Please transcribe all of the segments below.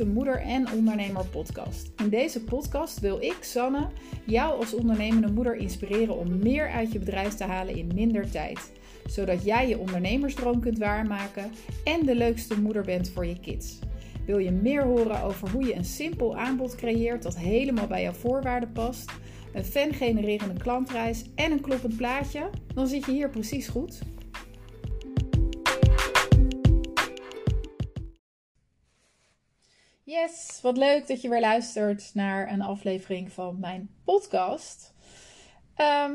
de Moeder en Ondernemer podcast. In deze podcast wil ik, Sanne, jou als ondernemende moeder inspireren om meer uit je bedrijf te halen in minder tijd. Zodat jij je ondernemersdroom kunt waarmaken en de leukste moeder bent voor je kids. Wil je meer horen over hoe je een simpel aanbod creëert dat helemaal bij jouw voorwaarden past? Een fan-genererende klantreis en een kloppend plaatje? Dan zit je hier precies goed. Yes, wat leuk dat je weer luistert naar een aflevering van mijn podcast. Ehm,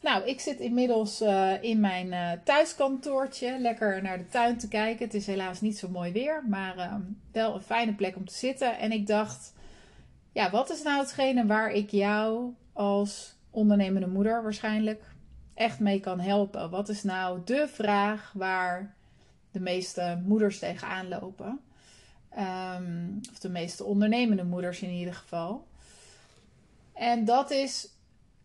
nou, ik zit inmiddels uh, in mijn uh, thuiskantoortje, lekker naar de tuin te kijken. Het is helaas niet zo mooi weer, maar uh, wel een fijne plek om te zitten. En ik dacht, ja, wat is nou hetgene waar ik jou als ondernemende moeder waarschijnlijk echt mee kan helpen? Wat is nou de vraag waar de meeste moeders tegenaan lopen? Um, of de meeste ondernemende moeders in ieder geval. En dat is,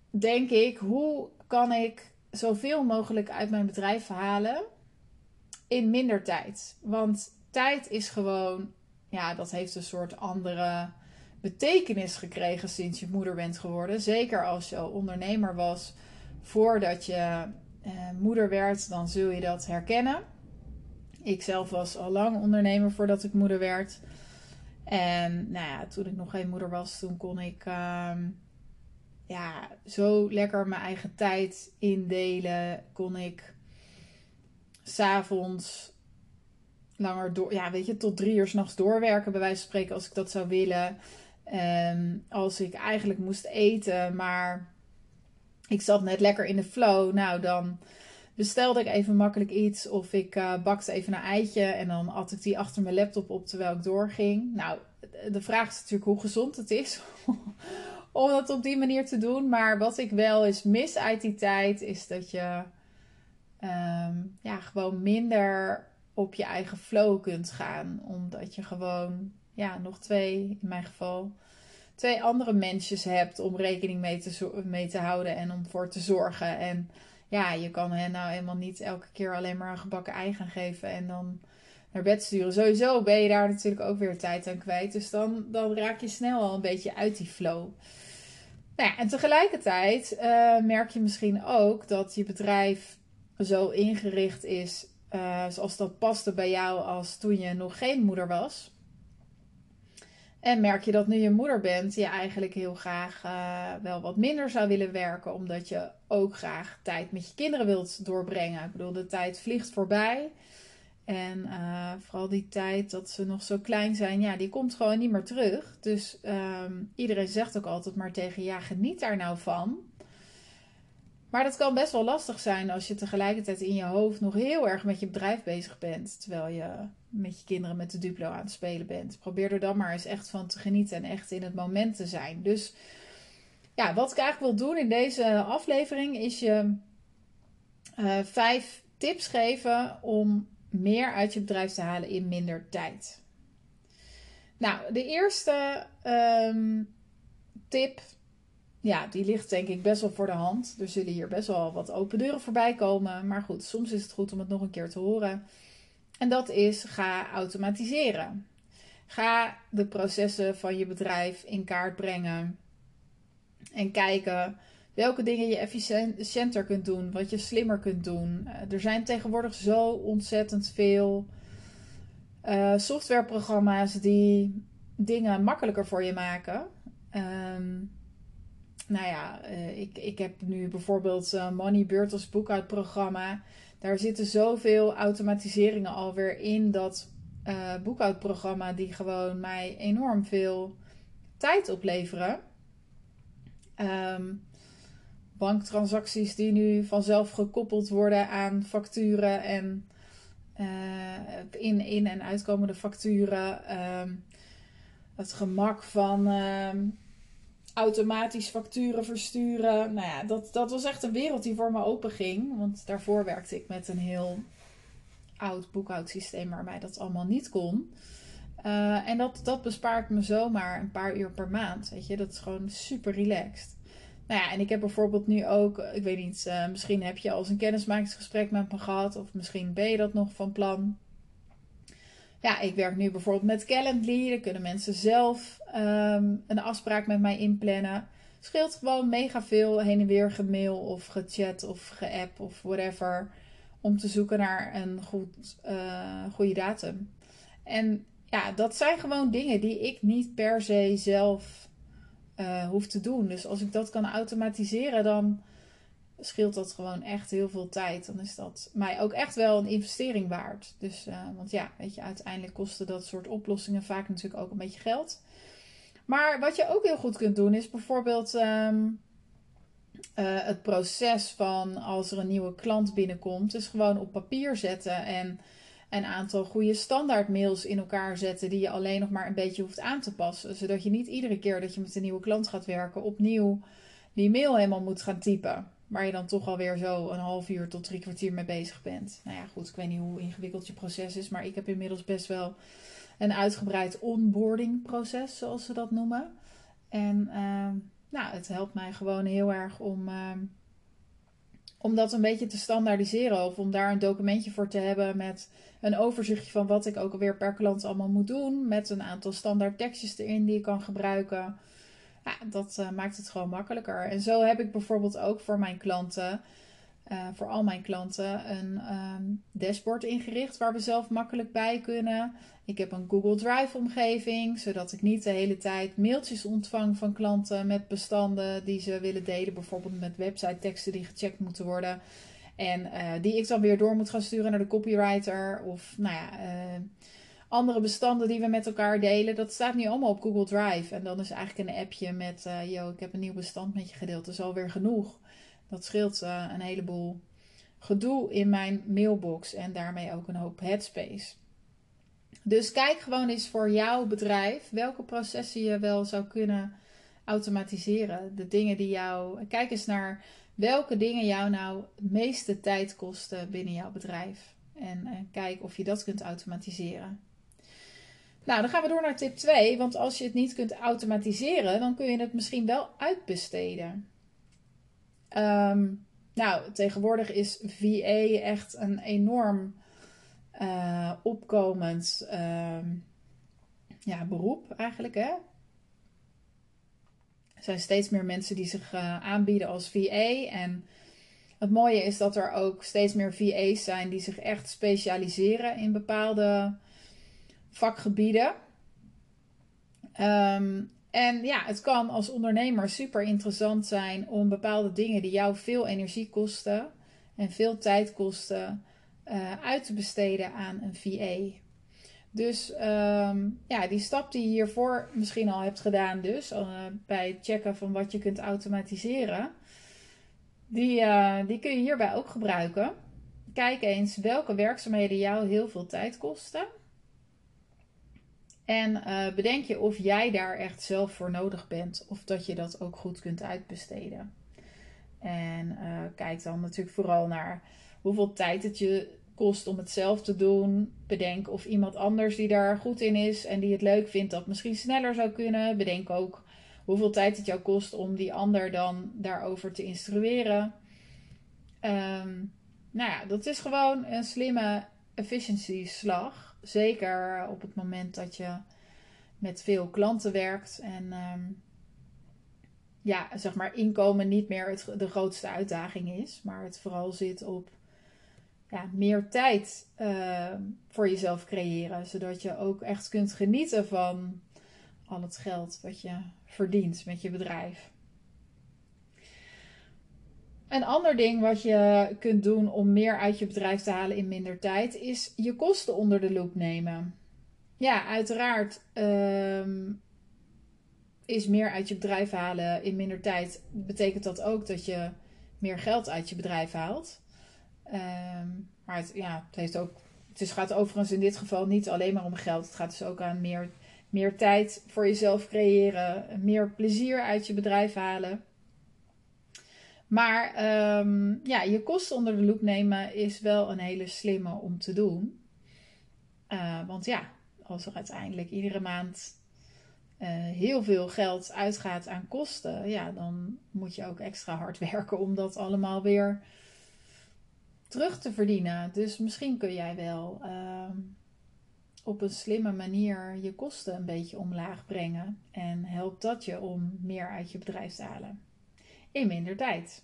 denk ik, hoe kan ik zoveel mogelijk uit mijn bedrijf halen in minder tijd? Want tijd is gewoon, ja, dat heeft een soort andere betekenis gekregen sinds je moeder bent geworden. Zeker als je ondernemer was voordat je eh, moeder werd, dan zul je dat herkennen. Ik zelf was al lang ondernemer voordat ik moeder werd. En nou ja, toen ik nog geen moeder was, toen kon ik uh, ja, zo lekker mijn eigen tijd indelen. Kon ik s'avonds langer door, ja, weet je, tot drie uur s'nachts doorwerken, bij wijze van spreken, als ik dat zou willen. Um, als ik eigenlijk moest eten, maar ik zat net lekker in de flow, nou dan bestelde ik even makkelijk iets of ik uh, bakte even een eitje en dan at ik die achter mijn laptop op terwijl ik doorging. Nou, de vraag is natuurlijk hoe gezond het is om dat op die manier te doen. Maar wat ik wel eens mis uit die tijd is dat je um, ja, gewoon minder op je eigen flow kunt gaan. Omdat je gewoon ja, nog twee, in mijn geval, twee andere mensjes hebt om rekening mee te, mee te houden en om voor te zorgen. En ja, je kan hen nou helemaal niet elke keer alleen maar een gebakken ei gaan geven en dan naar bed sturen. Sowieso ben je daar natuurlijk ook weer tijd aan kwijt. Dus dan, dan raak je snel al een beetje uit die flow. Nou ja, en tegelijkertijd uh, merk je misschien ook dat je bedrijf zo ingericht is uh, zoals dat paste bij jou als toen je nog geen moeder was. En merk je dat nu je moeder bent, je eigenlijk heel graag uh, wel wat minder zou willen werken, omdat je ook graag tijd met je kinderen wilt doorbrengen. Ik bedoel, de tijd vliegt voorbij. En uh, vooral die tijd dat ze nog zo klein zijn, ja, die komt gewoon niet meer terug. Dus um, iedereen zegt ook altijd maar tegen, ja, geniet daar nou van. Maar dat kan best wel lastig zijn als je tegelijkertijd in je hoofd nog heel erg met je bedrijf bezig bent. Terwijl je met je kinderen met de Duplo aan het spelen bent. Probeer er dan maar eens echt van te genieten en echt in het moment te zijn. Dus ja, wat ik eigenlijk wil doen in deze aflevering is je uh, vijf tips geven om meer uit je bedrijf te halen in minder tijd. Nou, de eerste um, tip ja, die ligt denk ik best wel voor de hand. Er zullen hier best wel wat open deuren voorbij komen. Maar goed, soms is het goed om het nog een keer te horen. En dat is ga automatiseren. Ga de processen van je bedrijf in kaart brengen. En kijken welke dingen je efficiënter kunt doen, wat je slimmer kunt doen. Eh, er zijn tegenwoordig zo ontzettend veel uh, softwareprogramma's die dingen makkelijker voor je maken. Um, nou ja, uh, ik, ik heb nu bijvoorbeeld uh, Money Bird boekhoudprogramma. Daar zitten zoveel automatiseringen alweer in dat uh, boekhoudprogramma die gewoon mij enorm veel tijd opleveren. Um, banktransacties die nu vanzelf gekoppeld worden aan facturen en in, in- en uitkomende facturen. Um, het gemak van ehm, automatisch facturen versturen. Nou ja, dat, dat was echt een wereld die voor me open ging. Want daarvoor werkte ik met een heel oud boekhoudsysteem waarbij dat allemaal niet kon. Uh, en dat, dat bespaart me zomaar een paar uur per maand. Weet je, dat is gewoon super relaxed. Nou ja, en ik heb bijvoorbeeld nu ook, ik weet niet, uh, misschien heb je al eens een kennismakingsgesprek met me gehad, of misschien ben je dat nog van plan. Ja, ik werk nu bijvoorbeeld met Calendly. Dan kunnen mensen zelf ehm, een afspraak met mij inplannen. Scheelt gewoon mega veel heen en weer gemail of gechat of geapp of whatever. Om te zoeken naar een goed, uh, goede datum. En ja, dat zijn gewoon dingen die ik niet per se zelf uh, hoef te doen. Dus als ik dat kan automatiseren, dan scheelt dat gewoon echt heel veel tijd. Dan is dat mij ook echt wel een investering waard. Dus, uh, want ja, weet je, uiteindelijk kosten dat soort oplossingen vaak natuurlijk ook een beetje geld. Maar wat je ook heel goed kunt doen, is bijvoorbeeld um, uh, het proces van als er een nieuwe klant binnenkomt, is gewoon op papier zetten en een aantal goede standaard mails in elkaar zetten die je alleen nog maar een beetje hoeft aan te passen. Zodat je niet iedere keer dat je met een nieuwe klant gaat werken opnieuw die mail helemaal moet gaan typen. Waar je dan toch alweer zo een half uur tot drie kwartier mee bezig bent. Nou ja, goed, ik weet niet hoe ingewikkeld je proces is. Maar ik heb inmiddels best wel een uitgebreid onboarding proces, zoals ze dat noemen. En uh, nou, het helpt mij gewoon heel erg om, uh, om dat een beetje te standaardiseren. Of om daar een documentje voor te hebben met een overzichtje van wat ik ook alweer per klant allemaal moet doen. Met een aantal standaard tekstjes erin die ik kan gebruiken ja, dat uh, maakt het gewoon makkelijker. En zo heb ik bijvoorbeeld ook voor mijn klanten, uh, voor al mijn klanten, een um, dashboard ingericht waar we zelf makkelijk bij kunnen. Ik heb een Google Drive omgeving, zodat ik niet de hele tijd mailtjes ontvang van klanten met bestanden die ze willen delen, bijvoorbeeld met website teksten die gecheckt moeten worden. En uh, die ik dan weer door moet gaan sturen naar de copywriter. Of nou ja, andere bestanden die we met elkaar delen, dat staat nu allemaal op Google Drive. En dan is eigenlijk een appje met, uh, yo, ik heb een nieuw bestand met je gedeeld. Dat is alweer genoeg. Dat scheelt uh, een heleboel gedoe in mijn mailbox en daarmee ook een hoop headspace. Dus kijk gewoon eens voor jouw bedrijf welke processen je wel zou kunnen automatiseren. De dingen die jou. Kijk eens naar welke dingen jou nou het meeste tijd kosten binnen jouw bedrijf. En, en kijk of je dat kunt automatiseren. Nou, dan gaan we door naar tip 2. Want als je het niet kunt automatiseren, dan kun je het misschien wel uitbesteden. Um, nou, tegenwoordig is VA echt een enorm uh, opkomend uh, ja, beroep eigenlijk. Hè? Er zijn steeds meer mensen die zich uh, aanbieden als VA. En het mooie is dat er ook steeds meer VA's zijn die zich echt specialiseren in bepaalde vakgebieden. Um, en ja, het kan als ondernemer super interessant zijn om bepaalde dingen die jou veel energie kosten en veel tijd kosten, uh, uit te besteden aan een VA. Dus um, ja, die stap die je hiervoor misschien al hebt gedaan, dus uh, bij het checken van wat je kunt automatiseren, die, uh, die kun je hierbij ook gebruiken. Kijk eens welke werkzaamheden jou heel veel tijd kosten en uh, bedenk je of jij daar echt zelf voor nodig bent. Of dat je dat ook goed kunt uitbesteden. En uh, kijk dan natuurlijk vooral naar hoeveel tijd het je kost om het zelf te doen. Bedenk of iemand anders die daar goed in is en die het leuk vindt dat misschien sneller zou kunnen. Bedenk ook hoeveel tijd het jou kost om die ander dan daarover te instrueren. Um, nou ja, dat is gewoon een slimme efficiency slag zeker op het moment dat je met veel klanten werkt en um, ja, zeg maar inkomen niet meer het, de grootste uitdaging is, maar het vooral zit op ja, meer tijd uh, voor jezelf creëren, zodat je ook echt kunt genieten van al het geld wat je verdient met je bedrijf. Een ander ding wat je kunt doen om meer uit je bedrijf te halen in minder tijd, is je kosten onder de loep nemen. Ja, uiteraard um, is meer uit je bedrijf halen in minder tijd. Betekent dat ook dat je meer geld uit je bedrijf haalt. Um, maar het, ja, het, heeft ook, het is, gaat overigens in dit geval niet alleen maar om geld. Het gaat dus ook aan meer, meer tijd voor jezelf creëren, meer plezier uit je bedrijf halen. Maar um, ja, je kosten onder de loep nemen is wel een hele slimme om te doen. Uh, want ja, als er uiteindelijk iedere maand uh, heel veel geld uitgaat aan kosten, ja, dan moet je ook extra hard werken om dat allemaal weer terug te verdienen. Dus misschien kun jij wel uh, op een slimme manier je kosten een beetje omlaag brengen. En helpt dat je om meer uit je bedrijf te halen in minder tijd.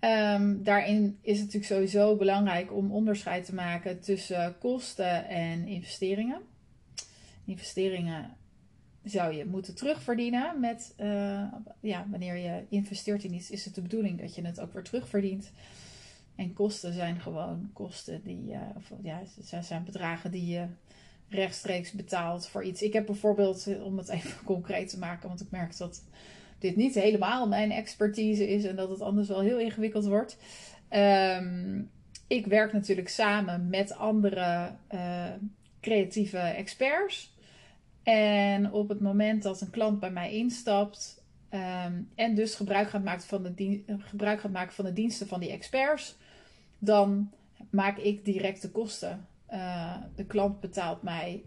Um, daarin is het natuurlijk sowieso belangrijk om onderscheid te maken tussen kosten en investeringen. Investeringen zou je moeten terugverdienen met, uh, ja, wanneer je investeert in iets, is het de bedoeling dat je het ook weer terugverdient. En kosten zijn gewoon kosten die, uh, of ja, zijn bedragen die je rechtstreeks betaalt voor iets. Ik heb bijvoorbeeld, eh, om het even concreet te maken, want ik merk dat dit niet helemaal mijn expertise is en dat het anders wel heel ingewikkeld wordt. Um, ik werk natuurlijk samen met andere uh, creatieve experts. En op het moment dat een klant bij mij instapt um, en dus gebruik gaat, maken van de gebruik gaat maken van de diensten van die experts, dan maak ik direct de kosten. Uh, de klant betaalt mij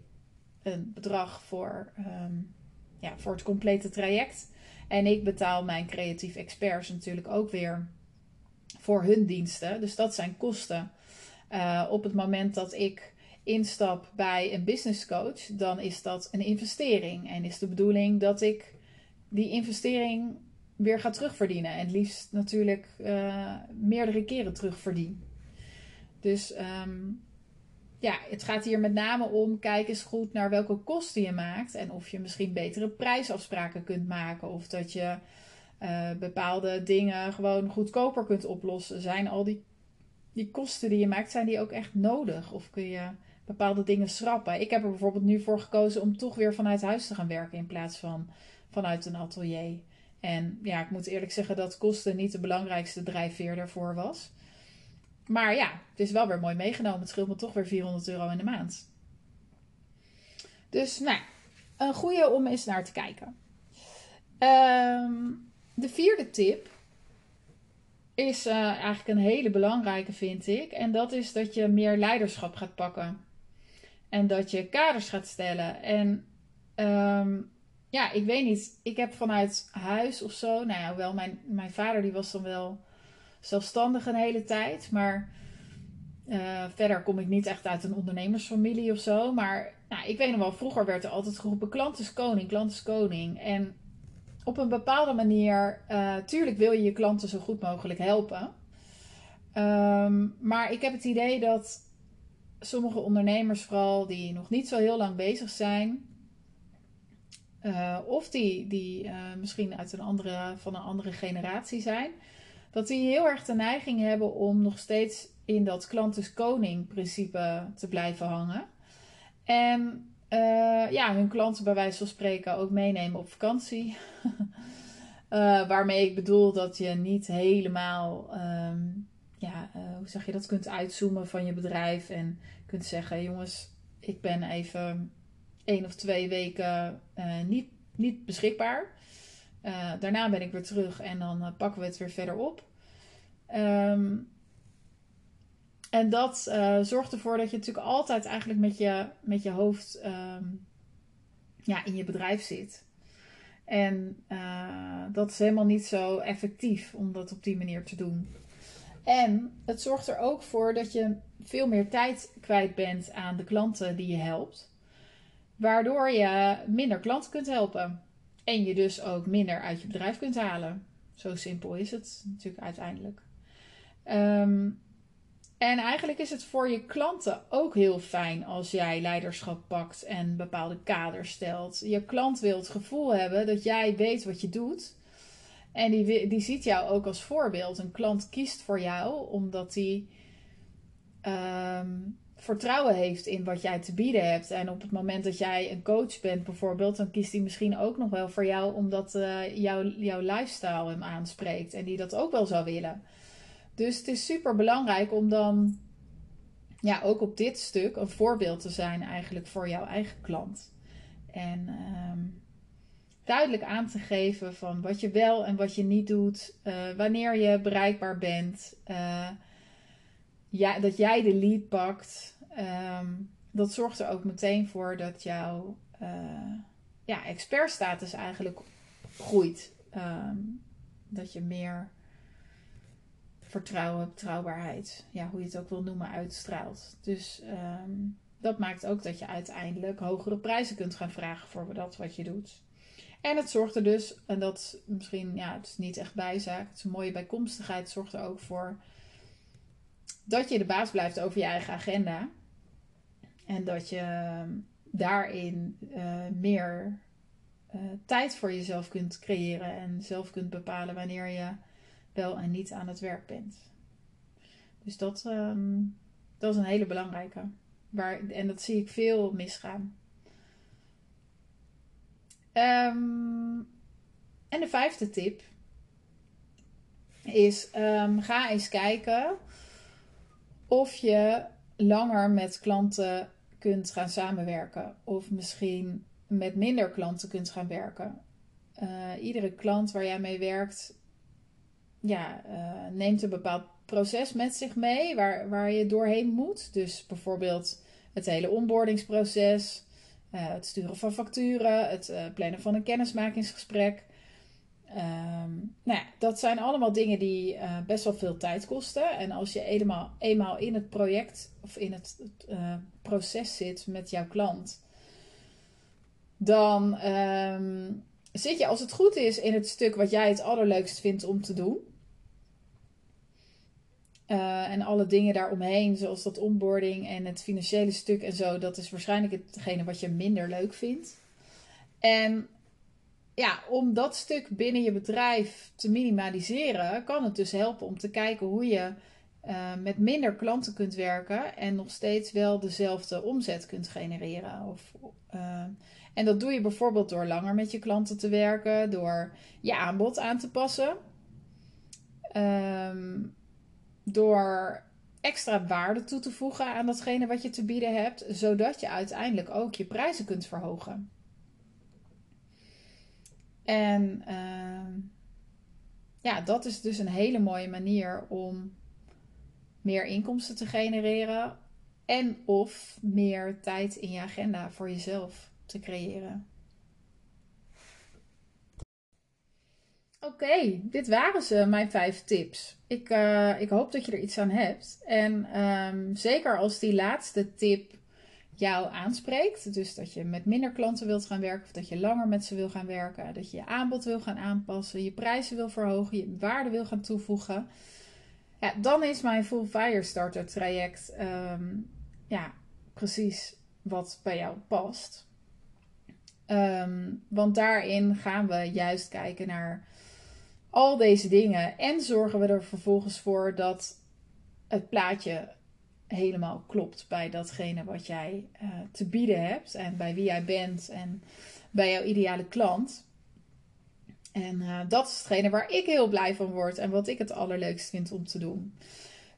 een bedrag voor, um, ja, voor het complete traject. En ik betaal mijn creatief experts natuurlijk ook weer voor hun diensten. Dus dat zijn kosten. Uh, op het moment dat ik instap bij een business coach, dan is dat een investering. En is de bedoeling dat ik die investering weer ga terugverdienen. En liefst natuurlijk uh, meerdere keren terugverdien. Dus um, ja, het gaat hier met name om, kijk eens goed naar welke kosten je maakt. En of je misschien betere prijsafspraken kunt maken. Of dat je uh, bepaalde dingen gewoon goedkoper kunt oplossen. Zijn al die, die kosten die je maakt, zijn die ook echt nodig? Of kun je bepaalde dingen schrappen? Ik heb er bijvoorbeeld nu voor gekozen om toch weer vanuit huis te gaan werken in plaats van vanuit een atelier. En ja, ik moet eerlijk zeggen dat kosten niet de belangrijkste drijfveer daarvoor was. Maar ja, het is wel weer mooi meegenomen. Het scheelt me toch weer 400 euro in de maand. Dus nou, een goede om eens naar te kijken. Um, de vierde tip is uh, eigenlijk een hele belangrijke, vind ik. En dat is dat je meer leiderschap gaat pakken. En dat je kaders gaat stellen. En um, ja, ik weet niet. Ik heb vanuit huis of zo. Nou ja, wel, mijn, mijn vader die was dan wel zelfstandig een hele tijd. Maar uh, verder kom ik niet echt uit een ondernemersfamilie of zo. Maar nou, ik weet nog wel, vroeger werd er altijd geroepen: klant is koning, klant is koning. En op een bepaalde manier, uh, tuurlijk wil je je klanten zo goed mogelijk helpen. Um, maar ik heb het idee dat sommige ondernemers, vooral die nog niet zo heel lang bezig zijn, uh, of die, die misschien uit een andere, van een andere generatie zijn, dat die heel erg de neiging hebben om nog steeds in dat klant is koning principe te blijven hangen. En uh, ja, hun klanten bij wijze van spreken ook meenemen op vakantie. uh, waarmee ik bedoel dat je niet helemaal, um, ja, uh, hoe zeg je dat, kunt uitzoomen van je bedrijf. En kunt zeggen, jongens, ik ben even één of twee weken niet, niet beschikbaar. daarna ben ik weer terug en dan pakken we het weer verder op. Um, en dat uh, zorgt ervoor dat je natuurlijk altijd eigenlijk met je, met je hoofd um, ja, in je bedrijf zit. En uh, dat is helemaal niet zo effectief om dat op die manier te doen. En het zorgt er ook voor dat je veel meer tijd kwijt bent aan de klanten die je helpt. Waardoor je minder klanten kunt helpen. En je dus ook minder uit je bedrijf kunt halen. Zo simpel is het natuurlijk uiteindelijk. Um, en eigenlijk is het voor je klanten ook heel fijn als jij leiderschap pakt en bepaalde kaders stelt. Je klant wil het gevoel hebben dat jij weet wat je doet. En die, die ziet jou ook als voorbeeld. Een klant kiest voor jou omdat hij um, vertrouwen heeft in wat jij te bieden hebt. En op het moment dat jij een coach bent bijvoorbeeld, dan kiest hij misschien ook nog wel voor jou omdat uh, jouw, jouw lifestyle hem aanspreekt. En die dat ook wel zou willen. Dus het is super belangrijk om dan ja, ook op dit stuk een voorbeeld te zijn eigenlijk voor jouw eigen klant. En um, duidelijk aan te geven van wat je wel en wat je niet doet, uh, wanneer je bereikbaar bent, uh, ja, dat jij de lead pakt. Um, dat zorgt er ook meteen voor dat jouw uh, ja, expertstatus eigenlijk groeit. Um, dat je meer vertrouwen, betrouwbaarheid, ja, hoe je het ook wil noemen, uitstraalt. Dus ehm, dat maakt ook dat je uiteindelijk hogere prijzen kunt gaan vragen voor dat wat je doet. En het zorgt er dus, en dat misschien, ja, het is niet echt bijzaak, het is een mooie bijkomstigheid, zorgt er ook voor dat je de baas blijft over je eigen agenda. En dat je ehm, daarin uh, meer uh, tijd voor jezelf kunt creëren en zelf kunt bepalen wanneer je wel en niet aan het werk bent. Dus dat, um, dat is een hele belangrijke. Waar, en dat zie ik veel misgaan. Um, en de vijfde tip is: um, ga eens kijken of je langer met klanten kunt gaan samenwerken. Of misschien met minder klanten kunt gaan werken. Uh, iedere klant waar jij mee werkt, ja, uh, neemt een bepaald proces met zich mee waar, waar je doorheen moet. Dus bijvoorbeeld het hele onboardingsproces, uh, het sturen van facturen, het plannen van een kennismakingsgesprek. Um, nou ja, dat zijn allemaal dingen die best wel veel tijd kosten. En als je eenmaal, eenmaal in het project of in het proces zit met jouw klant, dan um, zit je als het goed is in het stuk wat jij het allerleukst vindt om te doen. Uh, en alle dingen daaromheen, zoals dat onboarding en het financiële stuk en zo, dat is waarschijnlijk hetgene wat je minder leuk vindt. En ja, om dat stuk binnen je bedrijf te minimaliseren, kan het dus helpen om te kijken hoe je uh, met minder klanten kunt werken en nog steeds wel dezelfde omzet kunt genereren. Of, uh, en dat doe je bijvoorbeeld door langer met je klanten te werken, door je aanbod aan te passen, um, door extra waarde toe te voegen aan datgene wat je te bieden hebt, zodat je uiteindelijk ook je prijzen kunt verhogen. En uh, ja, dat is dus een hele mooie manier om meer inkomsten te genereren en of meer tijd in je agenda voor jezelf te creëren. Oké, dit waren ze, mijn vijf tips. Ik, uh, ik hoop dat je er iets aan hebt. En um, zeker als die laatste tip jou aanspreekt. Dus dat je met minder klanten wilt gaan werken of dat je langer met ze wil gaan werken. Dat je je aanbod wil gaan aanpassen, je prijzen wil verhogen, je waarde wil gaan toevoegen. Ja, dan is mijn Full Fire Starter traject um, ja, precies wat bij jou past. Um, want daarin gaan we juist kijken naar al deze dingen en zorgen we er vervolgens voor dat het plaatje helemaal klopt bij datgene wat jij uh, te bieden hebt en bij wie jij bent en bij jouw ideale klant. En uh, dat is hetgene waar ik heel blij van word en wat ik het allerleukst vind om te doen.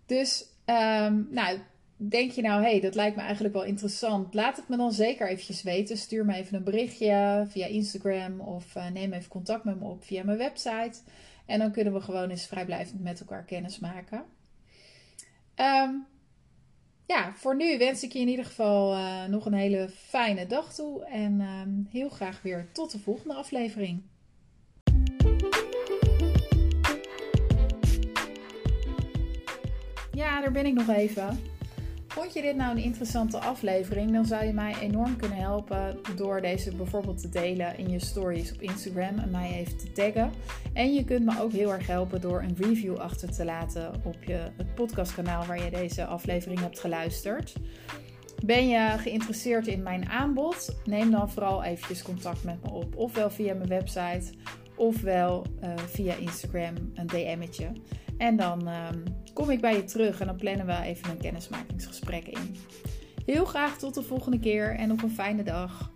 Dus, um, nou, denk je nou, hé, hey, dat lijkt me eigenlijk wel interessant. Laat het me dan zeker eventjes weten. Stuur me even een berichtje via Instagram of uh, neem even contact met me op via mijn website. En dan kunnen we gewoon eens vrijblijvend met elkaar kennis maken. Um, ja, voor nu wens ik je in ieder geval uh, nog een hele fijne dag toe. En uh, heel graag weer tot de volgende aflevering. Ja, daar ben ik nog even. Vond je dit nou een interessante aflevering? Dan zou je mij enorm kunnen helpen door deze bijvoorbeeld te delen in je stories op Instagram en mij even te taggen. En je kunt me ook heel erg helpen door een review achter te laten op je, het podcastkanaal waar je deze aflevering hebt geluisterd. Ben je geïnteresseerd in mijn aanbod? Neem dan vooral eventjes contact met me op. Ofwel via mijn website, ofwel uh, via Instagram een DM'tje. En dan ehm, kom ik bij je terug en dan plannen we even een kennismakingsgesprek in. Heel graag tot de volgende keer en op een fijne dag.